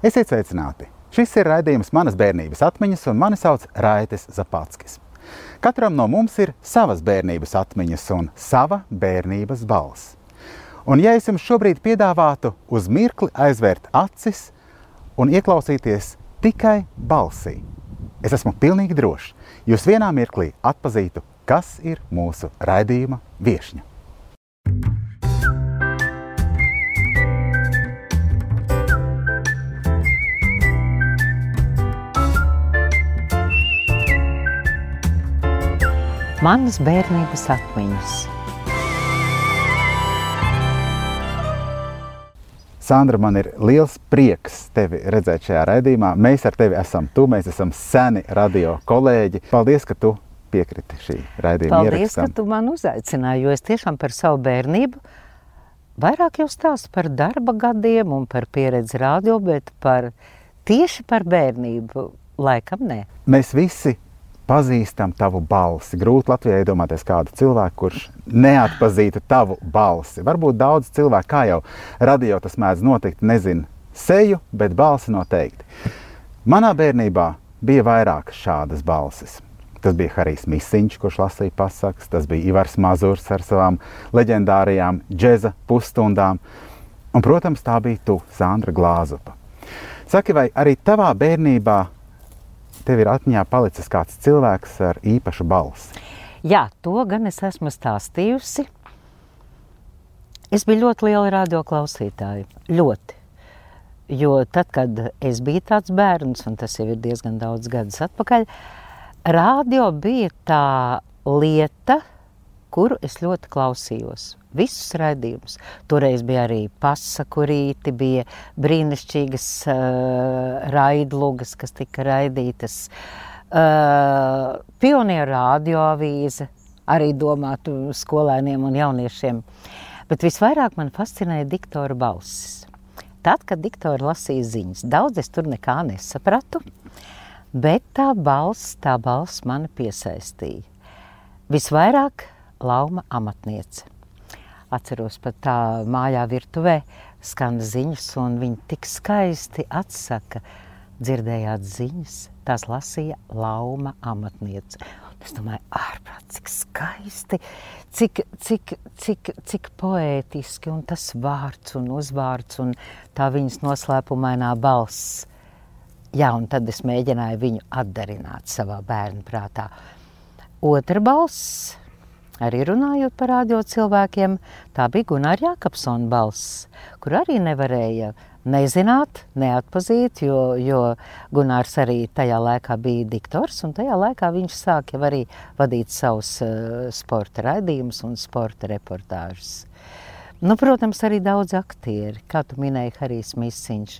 Esiet sveicināti! Šis ir raidījums manas bērnības atmiņas, un mani sauc Raitis Zapatskis. Katram no mums ir savas bērnības atmiņas un sava bērnības balss. Un ja es jums šobrīd piedāvātu uz mirkli aizvērt acis un ieklausīties tikai balsī, es esmu pilnīgi drošs, jūs vienā mirklī atpazītu, kas ir mūsu raidījuma viesņa. Manas bērnības atmiņas. Sandra, man ir liels prieks tevi redzēt šajā raidījumā. Mēs ar tevi esam tu, mēs esam seni radio kolēģi. Paldies, ka tu piekriti šī raidījuma Paldies, ierakstam. ka tu man uzaicināji, jo es tiešām par savu bērnību vairāk jau stāstu par darba gadiem un par pieredzi radio, bet par tieši par bērnību laikam nē. Mēs visi pazīstam tavu balsi. Grūti Latvijai iedomāties kādu cilvēku, kurš neatpazītu tavu balsi. Varbūt daudz cilvēku, kā jau radio tas mēdz notikt, nezina seju, bet balsi noteikti. Manā bērnībā bija vairākas šādas balsis. Tas bija Harijs Misiņš, kurš lasīja pasakas, tas bija Ivars Mazurs ar savām leģendārajām džēza pusstundām. Un, protams, tā bija tu, Sandra Glāzupa. Saki, vai arī tavā bērnībā tev ir atmiņā palicis kāds cilvēks ar īpašu balsi? Jā, to gan es esmu stāstījusi. Es biju ļoti liela radioklausītāja. Ļoti. Jo tad, kad es biju tāds bērns, un tas jau ir diezgan daudz gadus atpakaļ, radio bija tā lieta, kuru es ļoti klausījos. Visus raidījumus. Toreiz bija arī pasakurīti, bija brīnišķīgas uh, raidlugas, kas tika raidītas. Uh, pionieru radioavīze, arī domātu skolēniem un jauniešiem. Bet visvairāk man fascinēja diktora balsis. Tad, kad diktori lasīja ziņas, daudz es tur nekā nesapratu, bet tā balss, tā balss mani piesaistīja. Visvairāk lauma amatniece. Atceros pat tā mājā virtuvē skan ziņas, un viņi tik skaisti atsaka, dzirdējāt ziņas, tās lasīja lauma amatniece. Es domāju, ārprāt, cik skaisti, cik, cik, cik, cik poētiski, un tas vārds un uzvārds, un tā viņas noslēpumainā balss. Jā, un tad es mēģināju viņu atdarināt savā bērnu prātā. Otra balss, arī runājot par radio cilvēkiem, tā bija Gunārs Jākapsona balss, kur arī nevarēja nezināt, neatpazīt, jo, jo Gunārs arī tajā laikā bija diktors, un tajā laikā viņš sāka jau arī vadīt savus uh, sporta raidījumus un sporta reportāžus. Nu, protams, arī daudz aktieri, kā tu minēji, Harijs Misiņš,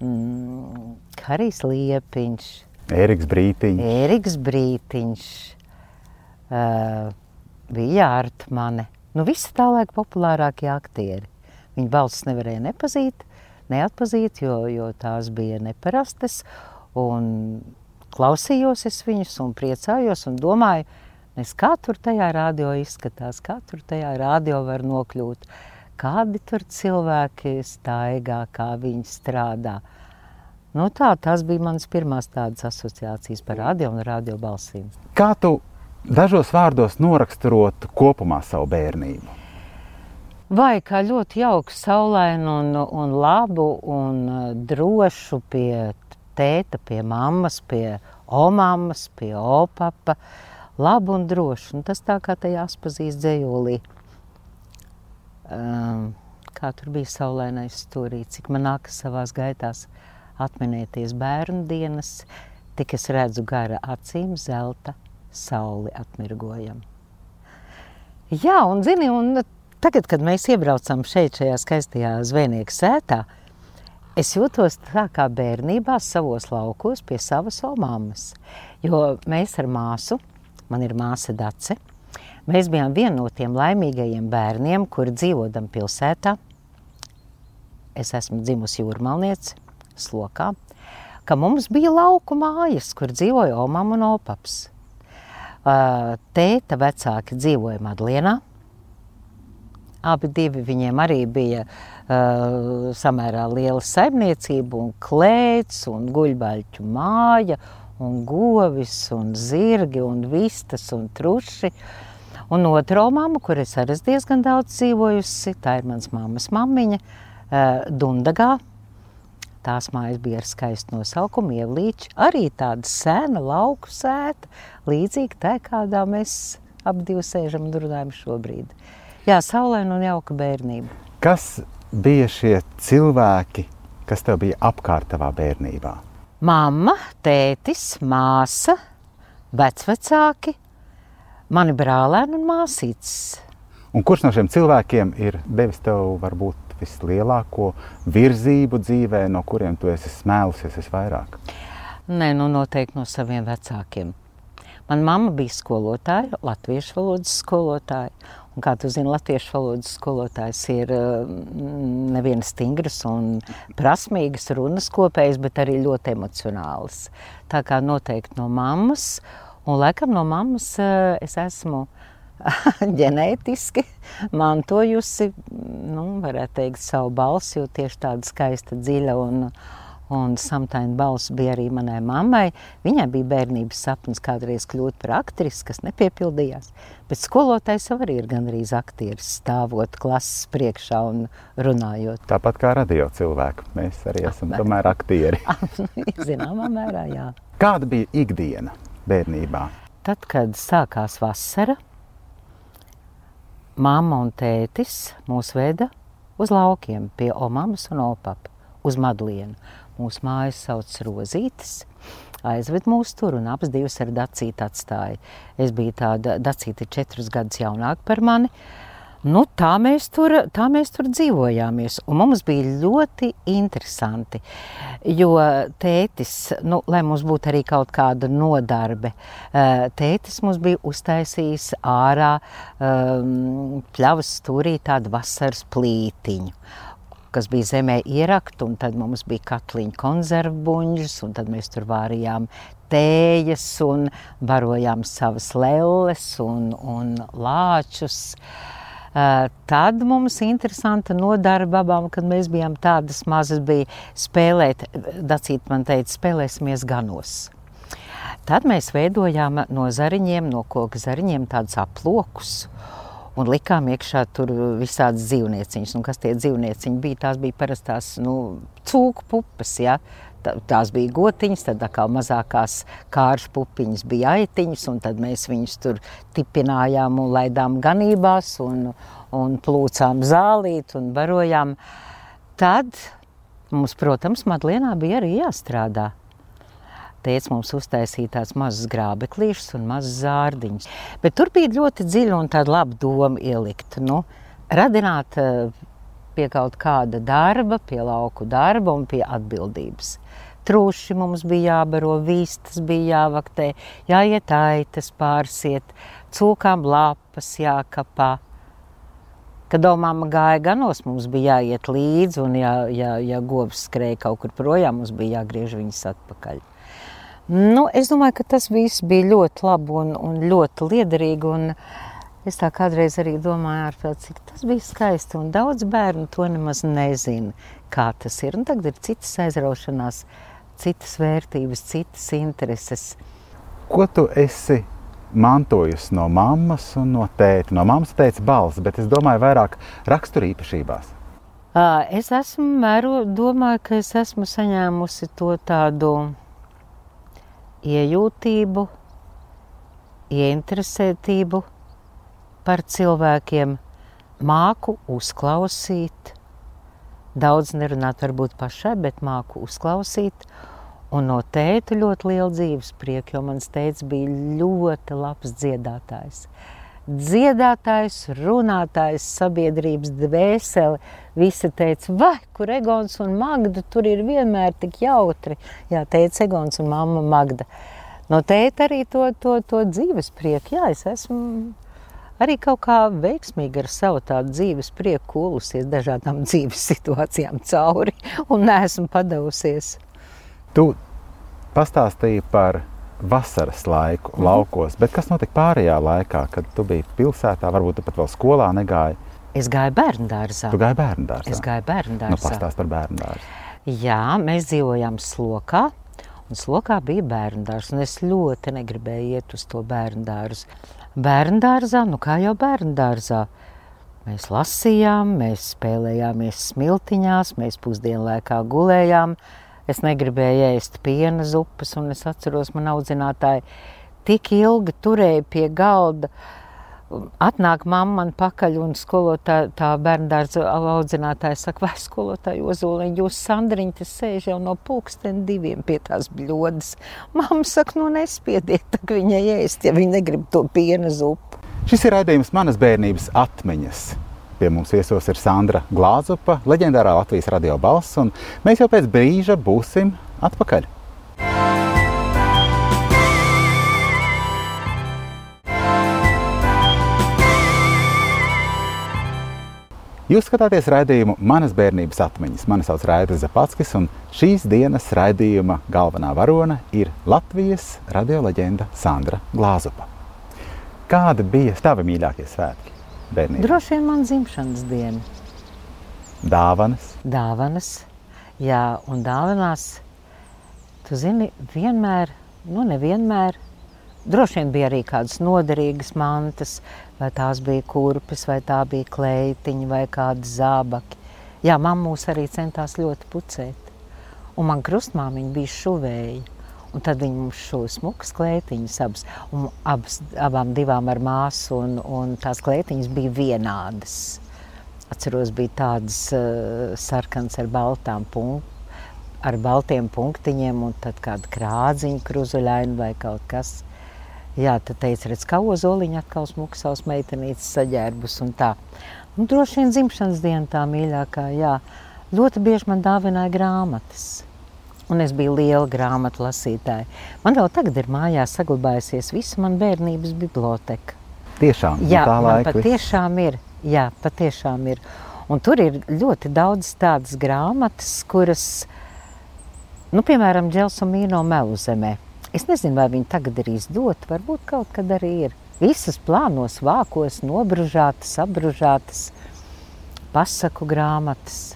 mm, Harijs Liepiņš, Eriks Brītiņš. Eriks Brītiņš, uh, bija Artmane. Nu, visi tā laika populārākie aktieri. Viņa balss nevarēja nepazīt, neatpazīt, jo, jo tās bija neparastas. Un klausījos es viņus un priecājos un domāju, es kā tur tajā radio izskatās, kā tur tajā radio var nokļūt, kādi tur cilvēki staigā, kā viņi strādā. Nu tā, tas bija mans pirmās tādas asociācijas par radio un radio balsīm. Kā tu dažos vārdos noraksturotu kopumā savu bērnību? Vai kā ļoti jauku, saulainu un, un labu un uh, drošu pie tēta, pie mammas, pie omammas, pie opapa. Labu un drošu. Un tas tā kā tajā atpazīst dzējolī. Um, kā tur bija saulainais stūrī, cik man nākas savās gaitās atminēties bērnu dienas, tik es redzu gara acīm zelta sauli atmirgojam. Jā, un zini, un tagad, kad mēs iebraucam šeit, šajā skaistajā zvejnieka sētā, es jūtos tā kā bērnībā savos laukos pie savas omāmas. Jo mēs ar māsu, man ir māsa Dace, mēs bijām viena no tiem laimīgajiem bērniem, kuri dzīvodam pilsētā. Es esmu dzimusi jūrmalniece, slokā, ka mums bija lauku mājas, kur dzīvoja omam un opaps. Tēta vecāki dzīvoja Madlienā, Abi divi viņiem arī bija uh, samērā liela saimniecība, un klēts, un guļbaļķu māja, un govis, un zirgi, un vistas, un truši. Un otro mammu, kur es arī diezgan daudz dzīvojusi, tā ir mans mammas mammiņa, uh, Dundagā. Tās mājas bija ar skaistu nosaukumu, Ievlīča, arī tāda sena lauku sēta, līdzīga tai, kādā mēs ap divi sēžam un runājam šobrīd. Jā, saulaina un jauka bērnība. Kas bija šie cilvēki, kas tev bija apkārt tavā bērnībā? Mama, tētis, māsa, vecvecāki, mani brālēni un māsītes. Un kurš no šiem cilvēkiem ir devis tev varbūt vislielāko virzību dzīvē, no kuriem tu esi smēlusies visvairāk? Nē, nu noteikti no saviem vecākiem. Mana mamma bija skolotāja, latviešu valodas skolotāja. Un, kā tu zini, latviešu valodas skolotājs ir mm, neviens stingrs un prasmīgs runas kopējs, bet arī ļoti emocionāls. Tā kā noteikti no mammas, un laikam no mammas eh, es esmu ģenētiski mantojusi, nu, varētu teikt, savu balsi, jo tieši tāda skaista, dziļa un, un samtaina balss bija arī manai mammai. Viņai bija bērnības sapnis kādreiz kļūt par aktrisi, kas nepiepildījās. Bet skolotājs jau arī ir gandrīz aktieris, stāvot klases priekšā un runājot. Tāpat kā radio cilvēki, mēs arī esam Apmēram. tomēr aktieri. Zināmā mērā, jā. Kāda bija ikdiena bērnībā? Tad, kad sākās vasara, mamma un tētis mūs veda uz laukiem pie omamas un opapa, uz Madlienu. Mūsu mājas sauc Rozītes. Aizved mūs tur un abas divas ar dacīti atstāja. Es biju tāda dacīta četrus gadus jaunāka par mani. Nu, tā, mēs tur, tā mēs tur dzīvojāmies. Un mums bija ļoti interesanti. Jo tētis, nu, lai mums būtu arī kaut kāda nodarbe, eh, tētis mums bija uztaisījis ārā um, pļavas stūrī tādu vasaras plītiņu kas bija zemē ierakt, un tad mums bija katliņa konzervbuļģis, un tad mēs tur vārījām tējas un barojām savas lelles un, un lāčus. Uh, tad mums interesanta nodarbe abām, kad mēs bijām tādas mazas, bija spēlēt, Dacīt man teica, spēlēsimies ganos. Tad mēs veidojām no zariņiem, no koka zariņiem tādus aplokus un likām iekšā tur visādas dzīvnieciņas. Un kas tie dzīvnieciņi bija? Tās bija parastās nu, cūku pupas. Ja? Tā- Tās bija gotiņas, tad kā mazākās kāršu pupiņas bija aitiņas, un tad mēs viņus tur tipinājām un laidām ganībās un, un plūcām zālīt un barojām. Tad mums, protams, Madlienā bija arī jāstrādā. Tēvs mums uztaisīja tās mazas grābeklīšas un mazas zārdiņas. Bet tur bija ļoti dziļa un tāda laba doma ielikt. Nu, radināt eh, pie kaut kāda darba, pie lauku darba un pie atbildības. Trūši mums bija jābaro, vistas bija jāvaktē, jāiet aitas pārsiet, cūkām lapas jākapā. Kad domāma gāja ganos, mums bija jāiet līdzi, un ja, ja, ja govs skrēja kaut kur projām, mums bija jāgriež viņas atpakaļ. Nu, es domāju, ka tas viss bija ļoti labi un, un ļoti liederīgi. Un es tā kādreiz arī domāju, ārprāt, cik tas bija skaisti. Daudz bērnu to nemaz nezina, kā tas ir. Un tagad ir citas aizraušanās, citas vērtības, citas intereses. Ko tu esi mantojusi no mammas un no tēta? No mammas teica balss, bet es domāju vairāk raksturīpašībās. Es esmu mēro, domāju, ka es esmu saņēmusi to tādu iejūtību, ieinteresētību par cilvēkiem, māku uzklausīt. Daudz nerunāt varbūt pašai, bet māku uzklausīt. Un no tēta ļoti liela dzīves prieka, jo mans tēvs bija ļoti labs dziedātājs. Dziedātājs, runātājs, sabiedrības dvēsele. Visi teica, vai kur Egons un Magda, tur ir vienmēr tik jautri. Jā, teica Egons un mamma Magda. No tēta arī to, to, to dzīves prieku. Jā, es esmu arī kaut kā veiksmīgi ar savu tādu dzīves prieku kūlusies dažādām dzīves situācijām cauri un neesmu padavusies. Tu pastāstīji par vasaras laiku mm. laukos, bet kas notika pārējā laikā, kad tu biji pilsētā, varbūt tu pat vēl skolā negāji? Es gāju bērnu dārzā. Tu gāji bērnu dārzā. Es gāju bērnu Nu, dārzā. pastāst par bērnu dārzu. Jā, mēs dzīvojām slokā. Un slokā bija bērnu dārzs, un es ļoti negribēju iet uz to bērnu dārzu. Bērnu dārzā, nu kā jau bērnu dārzā, mēs lasījām, mēs spēlējāmies smiltiņās, mēs pusdienlaikā gulējām. Es negribēju ēst piena zupas, un es atceros, man audzinātāji tik ilgi turēja pie galda. Atnāk mamma man pakaļ, un skolotāja, tā bērnu dārza audzinātāja saka, vai skolotāja Ozoliņa, jūs Sandriņa te sēž jau no pulksten diviem pie tās bļodas. Mamma saka, nu nespiediet, tak viņai ēst, ja viņa negrib to piena zupu. Šis ir raidījums manas bērnības atmiņas. Pie mums viesos ir Sandra Glāzupa, leģendārā Latvijas radio balss, un mēs jau pēc brīža būsim atpakaļ. Jūs skatāties raidījumu Manas bērnības atmiņas. Mani sauc Raiders Zapatskis, un šīs dienas raidījuma galvenā varone ir Latvijas radioleģenda Sandra Glāzupa. Kādi bija tavi mīļākie svētki bērnībā? Droši vien man dzimšanas diena, Dāvanas, dāvanas, jā, un dāvanās, tu zini, vienmēr, nu nevienmēr, droši vien bija arī kādas noderīgas mantas, vai tās bija kurpes, vai tā bija kleitiņa, vai kādi zābaki. Jā, mamma mūs arī centās ļoti pucēt. Un man krustmāmiņa bija šuvēja. Un tad viņi mums šuva smukas kleitiņas abas. Un abas, abām divām ar māsu, un, un tās kleitiņas bija vienādas. Atceros, bija tādas uh, sarkanas ar baltām punktiem, ar baltiem punktiņiem, un tad kāda krādziņa, kruzuļaina vai kaut kas. Jā, tad teica, redz, kā ozoliņa atkal smuka savas meitenītes saģērbus un tā. Nu, droši vien dzimšanas diena tā mīļākā, jā. Ļoti bieži man dāvināja grāmatas. Un es biju liela grāmatu lasītāja. Man vēl tagad ir mājās saglabājusies visa man bērnības biblioteka. tiešām Jā, no tā laika. viss. patiešām ir. Jā, patiešām ir. Un tur ir ļoti daudz tādas grāmatas, kuras, nu, piemēram, Dželsona Melu zemē. Es nezinu, vai viņi tagad ir izdoti, varbūt kaut kad arī ir. Visas plānos, vākos, nobružātas, apbružātas, pasaku grāmatas.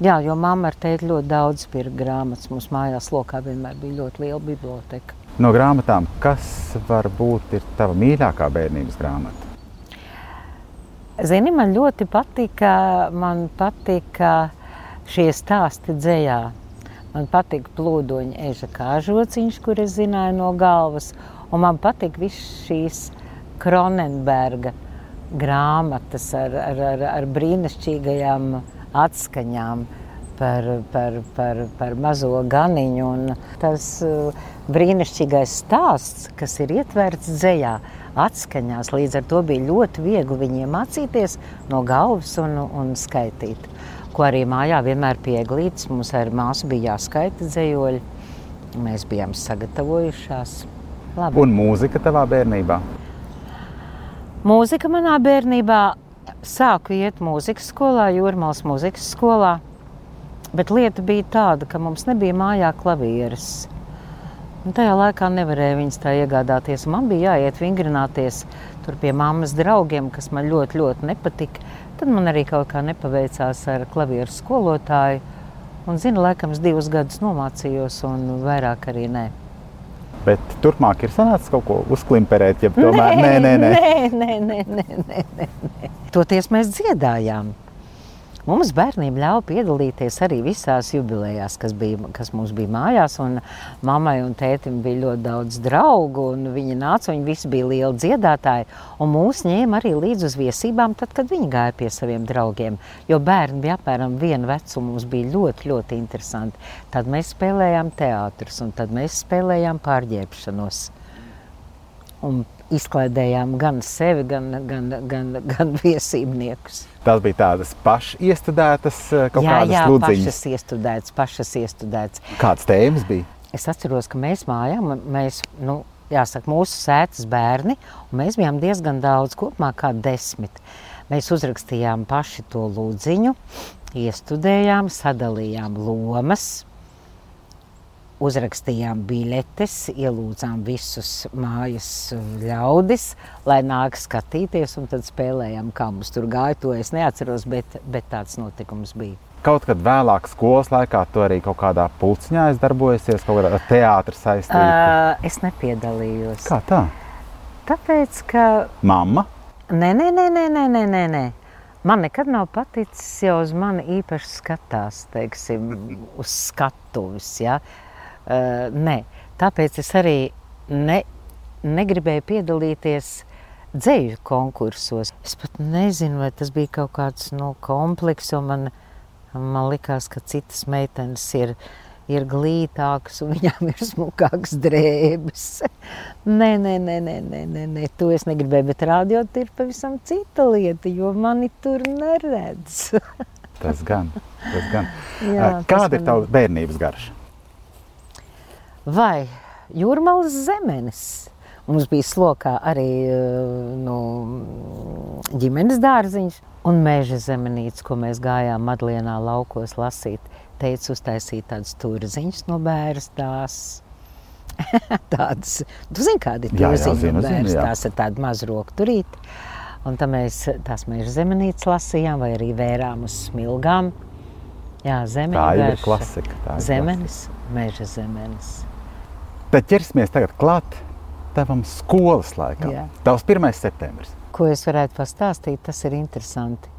Jā, jo mamma ar tēti ļoti daudz pirka grāmatas. Mums mājās lokā vienmēr bija ļoti liela biblioteka. No grāmatām, kas varbūt ir tava mīļākā bērnības grāmata? Zini, man ļoti patika, man patika šie stāsti dzējā. Man patika plūdoņa eža kāžociņš, kur es zināju no galvas. Un man patika visas šīs Kronenberga grāmatas ar, ar, ar, ar brīnišķīgajām atskaņām par, par, par, par mazo ganiņu. Un tas uh, brīnišķīgais stāsts, kas ir ietverts dzējā, atskaņās. Līdz ar to bija ļoti viegli viņiem mācīties no galvas un, un skaitīt. Ko arī mājā vienmēr pieglīts. Mums ar māsu bija jāskaita dzējoļi. Mēs bijām sagatavojušās. Labi. Un mūzika tavā bērnībā? Mūzika manā bērnībā sāku iet mūzikas skolā, Jūrmālas mūzikas skolā. Bet lieta bija tāda, ka mums nebija mājā klavieres. Un tajā laikā nevarēja viņas tā iegādāties. Man bija jāiet vingrināties tur pie mammas draugiem, kas man ļoti, ļoti nepatika. Tad man arī kaut kā nepaveicās ar klavieru skolotāju. Un, zinu, laikam, divus gadus nomācījos, un vairāk arī nē. Bet turpmāk ir sanācis kaut ko uzklimperēt, ja tomēr nē, nē. nē, nē, nē, nē, nē, nē, nē. Toties mēs dziedājām. Mums bērniem ļāva piedalīties arī visās jubilejās, kas, bija, kas mums bija mājās. un Mammai un tētim bija ļoti daudz draugu, un viņi nāca, viņi visi bija lieli dziedātāji. un Mūs ņēma arī līdzi uz viesībām, tad, kad viņi gāja pie saviem draugiem. Jo bērni bija apmēram viena vecuma, mums bija ļoti, ļoti interesanti. Tad mēs spēlējām teātrus, un tad mēs spēlējām pārģērbšanos. Un izklaidējām gan sevi, gan, gan, gan, gan viesībniekus. Tās bija tādas pašiestudētas eh, kaut jā, kādas lūdziņas. pašas iestudētas, pašas iestudētas. Kādas tēmas bija? Es atceros, ka mēs mājā, mēs, nu, jāsaka, mūsu sētas bērni, un mēs bijām diezgan daudz, kopumā kā desmit. Mēs uzrakstījām paši to lūdziņu, iestudējām, sadalījām lomas. Uzrakstījām biļetes, ielūdzām visus mājas ļaudis, lai nāk skatīties, un tad spēlējām, kā mums tur gāja. To es neatceros, bet, bet tāds notikums bija. Kaut kad vēlāk, skolas laikā, tu arī kaut kādā pulciņā darbojies, kaut kādā teātrī saistībā. Uh, es nepiedalījos. Kā tā? Tāpēc, ka. Mamma? Nē, nē, nē, nē, nē, nē, nē. nē. Man nekad nav paticis, ja uz mani īpaši skatās, teiksim, uz skatuves. Ja? Uh, nē, tāpēc es arī ne, negribēju piedalīties dzēju konkursos. Es pat nezinu, vai tas bija kaut kāds no nu, komplekss, jo man Man likās, ka citas meitenes ir, ir glītākas un viņām ir smukākas drēbes. nē, nē, nē, nē, nē, nē, nē, to es negribēju, bet rādījot ir pavisam cita lieta, jo mani tur neredz. tas gan, tas gan. Jā, Kāda tas ir tava bērnības garša? Vai jūrmālas zemenes? Mums bija slokā arī nu, ģimenes dārziņš un meža zemenītes, ko mēs gājām Madlienā laukos lasīt. Teica uztaisīt tādus turziņus no bērnas tās. Tādas, tu zini, kādi ir turziņi no bērnas tās ir tādi mazroku turīti. Un tā mēs tās meža zemenītes lasījām vai arī vērām uz smilgām. Jā, zemeņa tā ir klasika. Tā ir zemenis, klasika. meža zemenis. Tad ķersimies tagad klāt tavam skolas laikam. Jā. Tavs 1. septembris. Ko es varētu pastāstīt, tas ir interesanti.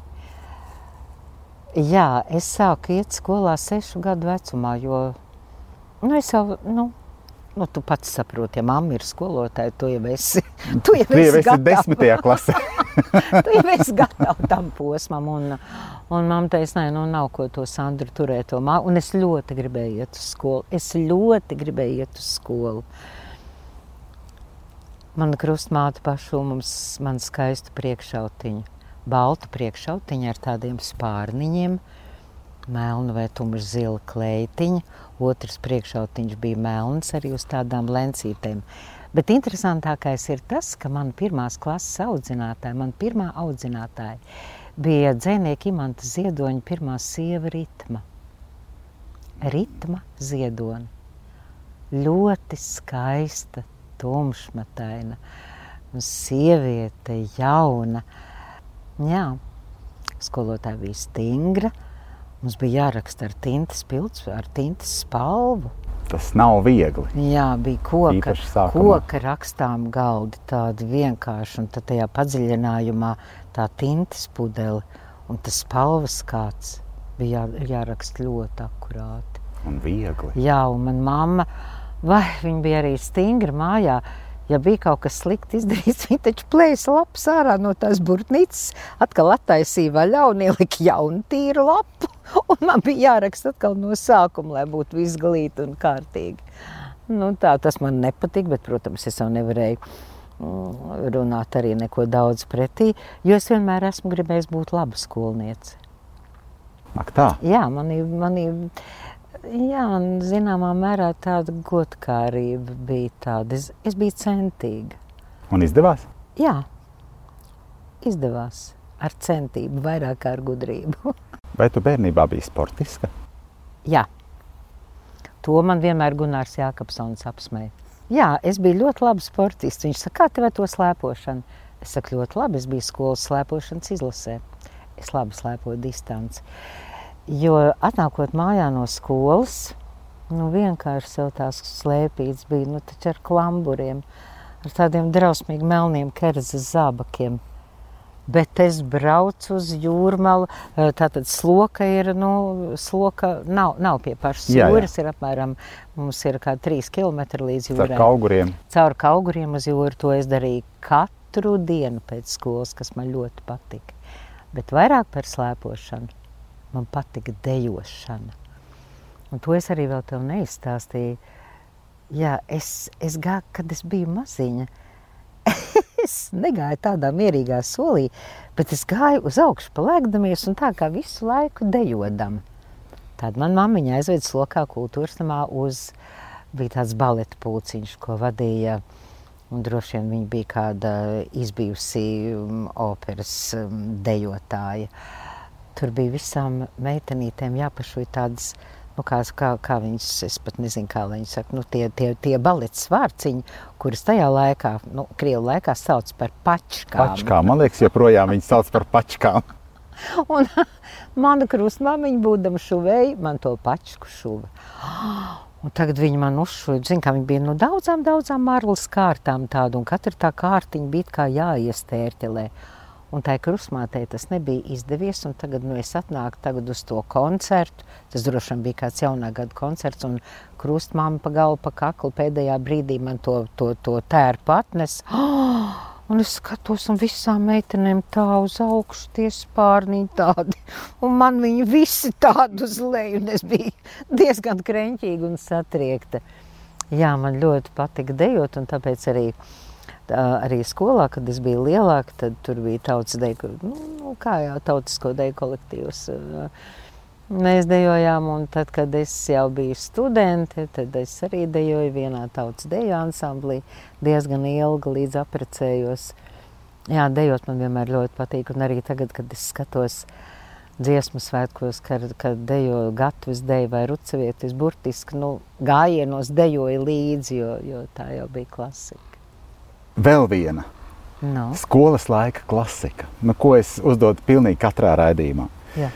Jā, es sāku iet skolā sešu gadu vecumā, jo nu, es jau, nu, nu, tu pats saproti, ja mamma ir skolotāja, tu jau esi, tu jau esi, tu jau esi desmitajā klasē. tu jau esi gatava tam posmam, un, un mamma teica, nē, nu, nav ko to Sandru turēt to māku, un es ļoti gribēju iet uz skolu, es ļoti gribēju iet uz skolu. Mana krustmāte pašu mums man skaistu priekšautiņu, baltu priekšautiņu ar tādiem spārniņiem, melnu vai tumšu zilu kleitiņu, otrs priekšautiņš bija melns arī uz tādām lencītēm. Bet interesantākais ir tas, ka man pirmās klases audzinātāja, man pirmā audzinātāja bija dzēnieka Imanta Ziedoņa pirmā sieva ritma. Ritma Ziedoņa. Ļoti skaista, tumšmataina, sieviete, jauna. Jā, skolotāja bija stingra. Mums bija jāraksta ar tintas pilts, ar tintas spalvu. Tas nav viegli. Jā, bija koka, koka rakstām galdi, tādi vienkārši, un tad tajā padziļinājumā tā tintas pudele un tas spalvas kāds bija jā, jāraksta ļoti akurāti. Un viegli. Jā, un man mamma vai viņa bija arī stingra mājā. Ja bija kaut kas slikti izdarīts, viņa taču plēsa lapas ārā no tās burtnīcas, atkal attaisīja vaļā un ielika jaunu tīru lapu. Un man bija jāraksta atkal no sākuma, lai būtu viss glīti un kārtīgi. Nu, tā tas man nepatīk, bet, protams, es jau nevarēju mm, runāt arī neko daudz pretī, jo es vienmēr esmu gribējis būt laba skolniece. Ak tā? Jā, manī, manī jā, zināmā mērā tāda godkārība bija tāda. Es, es biju centīga. Un izdevās? Jā, izdevās ar centību, vairāk kā ar gudrību. Vai tu bērnībā biji sportiska? Jā, to man vienmēr Gunārs Jākapsons apsmēja. Jā, es biju ļoti labs sportists. Viņš saka, kā tev to slēpošanu? Es saku, ļoti labi, es biju skolas slēpošanas izlasē. Es labi slēpoju distanci. Jo atnākot mājā no skolas, nu vienkārši sev tās slēpītas bija, nu ar klamburiem, ar tādiem drausmīgi melniem kerzas zābakiem. Bet es braucu uz jūrmalu, eh, tātad sloka ir, nu, sloka nav, nav pie pašas jā, jūras, jā. ir apmēram, mums ir kā trīs kilometri līdz jūrai. Caur kauguriem. Caur kauguriem uz jūru, to es darīju katru dienu pēc skolas, kas man ļoti patika. Bet vairāk par slēpošanu man patika dejošana. Un to es arī vēl tev neizstāstīju. Jā, es, es gāju, kad es biju maziņa. es negāju tādā mierīgā solī, bet es gāju uz augšu, palēkdamies un tā kā visu laiku dejodam. Tad man mammiņa aizveda slokā kultūras namā uz, bija tāds baleta pulciņš, ko vadīja, un droši vien viņa bija kāda izbijusi um, operas um, dejotāja. Uh, Tur bija visām meitenītēm jāpašuj tādas nu, kā, kā, kā viņas, es pat nezinu, kā viņi saka, nu, tie, tie, tie balets vārciņi, kuras tajā laikā, nu, Krievu laikā sauc par pačkām. Pačkām, man liekas, joprojām viņas sauc par pačkām. Un mana krustmāmiņa, būdama šuvēja, man to pačku šuva. Un tagad viņi man uzšuva, zin, kā viņi bija no daudzām, daudzām marlas kārtām tādu, un katra tā kārtiņa bija kā jāiestērtelē. Un tai krustmātei tas nebija izdevies, tagad nu, es atnāku tagad uz to koncertu. Tas droši vien bija kāds jaunā gada koncerts, un krustmāma pa galvu, pa kaklu pēdējā brīdī man to, to, to tērpu atnes. Oh! Un es skatos, un visām meitenēm tā uz augšu tie spārniņi tādi. Un man viņi visi tādi uz leju, un es biju diezgan kreņķīga un satriekta. Jā, man ļoti patika dejot, un tāpēc arī, tā, arī skolā, kad es biju lielāka, tad tur bija tautas deju, nu, nu, kā jau tautisko deju kolektīvs. Mēs dejojām, un tad, kad es jau biju studente, tad es arī dejoju vienā tautas deju ansamblī diezgan ilgi, līdz aprecējos. Jā, dejot man vienmēr ļoti patīk, un arī tagad, kad es skatos dziesmu svētkos, kad, kad dejo gatavs deju vai rucavietis, burtiski, nu, gājienos dejoju līdzi, jo, jo tā jau bija klasika. Vēl viena No. skolas laika klasika, nu, ko es uzdodu pilnīgi katrā raidījumā. Jā.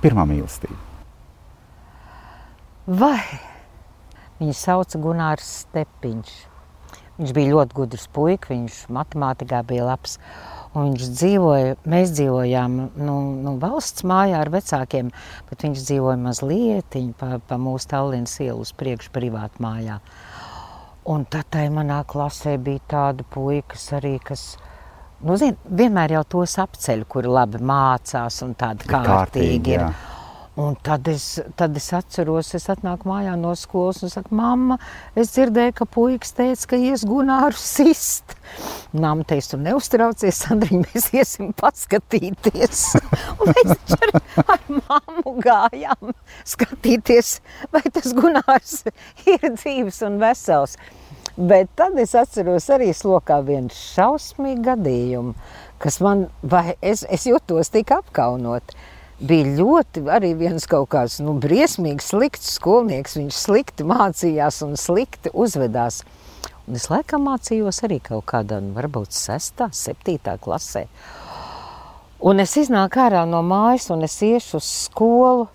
Pirmā mīlestība. Vai viņu sauca Gunārs Stepiņš. Viņš bija ļoti gudrs puika, viņš matemātikā bija labs. Un viņš dzīvoja, mēs dzīvojām nu, nu, valsts mājā ar vecākiem, bet viņš dzīvoja mazliet pa, pa mūsu Tallinas ielu uz priekšu privātu mājā. Un tad tai manā klasē bija tāda puika, kas arī, kas, nu, zin, vienmēr jau tos apceļ, kuri labi mācās un tādi kārtīgi ir. jā. Un tad es, tad es atceros, es atnāku mājā no skolas un saku, mamma, es dzirdēju, ka puikas teica, ka ies Gunāru sist. Māma teica, tu neuztraucies, Sandriņ, mēs iesim paskatīties. un mēs ar, ar mammu gājām skatīties, vai tas Gunārs ir dzīves un vesels. Bet tad es atceros arī slokā vienu šausmīgu gadījumu, kas man, vai es, es jutos tik apkaunot bija ļoti arī viens kaut kāds nu, briesmīgs, slikts skolnieks. Viņš slikti mācījās un slikti uzvedās. Un es laikam mācījos arī kaut kādā, nu, varbūt 6, 7 klasē. Un es iznāku ārā no mājas un es iešu uz skolu.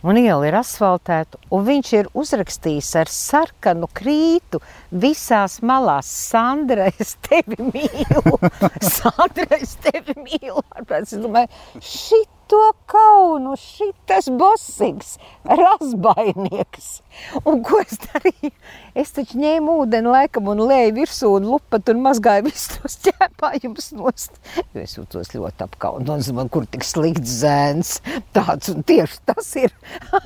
Un iela ir asfaltēta, un viņš ir uzrakstījis ar sarkanu krītu visās malās. Sandra, es tevi mīlu! Sandra, es tevi mīlu! Ārpēc es domāju, šito kaunu, šitas bosīgs, razbainieks. Un ko es darīju? Es taču ņēmu ūdeni laikam un lēju virsū un lupat un mazgāju visus tos ķēpājumus nost. Jo es jūtos ļoti apkaunot, man kur tik slikts zēns. Tāds un tieši tas ir.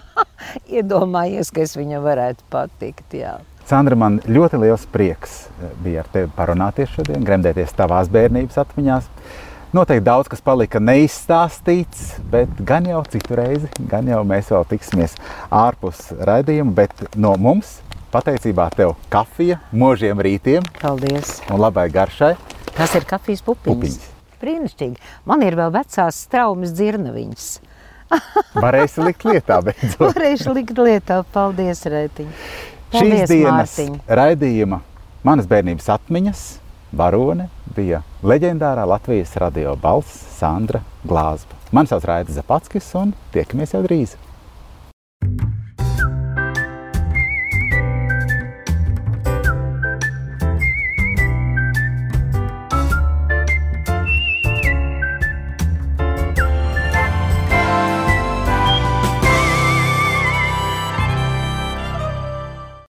Iedomājies, ka es viņam varētu patikt, jā. Sandra, man ļoti liels prieks eh, bija ar tevi parunāties šodien, gremdēties tavās bērnības atmiņās. Noteikti daudz kas palika neizstāstīts, bet gan jau citu reizi, gan jau mēs vēl tiksimies ārpus raidījuma. Bet no mums pateicībā tev kafija, mūžiem rītiem Paldies! un labai garšai. Tas ir kafijas pupiņas. Pupiņas. Brīnišķīgi. Man ir vēl vecās traumas dzirnaviņas. Varēsi likt lietā beidzot. Varēšu likt lietā. Paldies. Šīs Paldies, dienas Mārtiņ. raidījuma manas bērnības atmiņas varone bija leģendārā Latvijas radio balss Sandra Glāzba. Mani sauc Raidis Zapatskis un tiekamies jau drīz!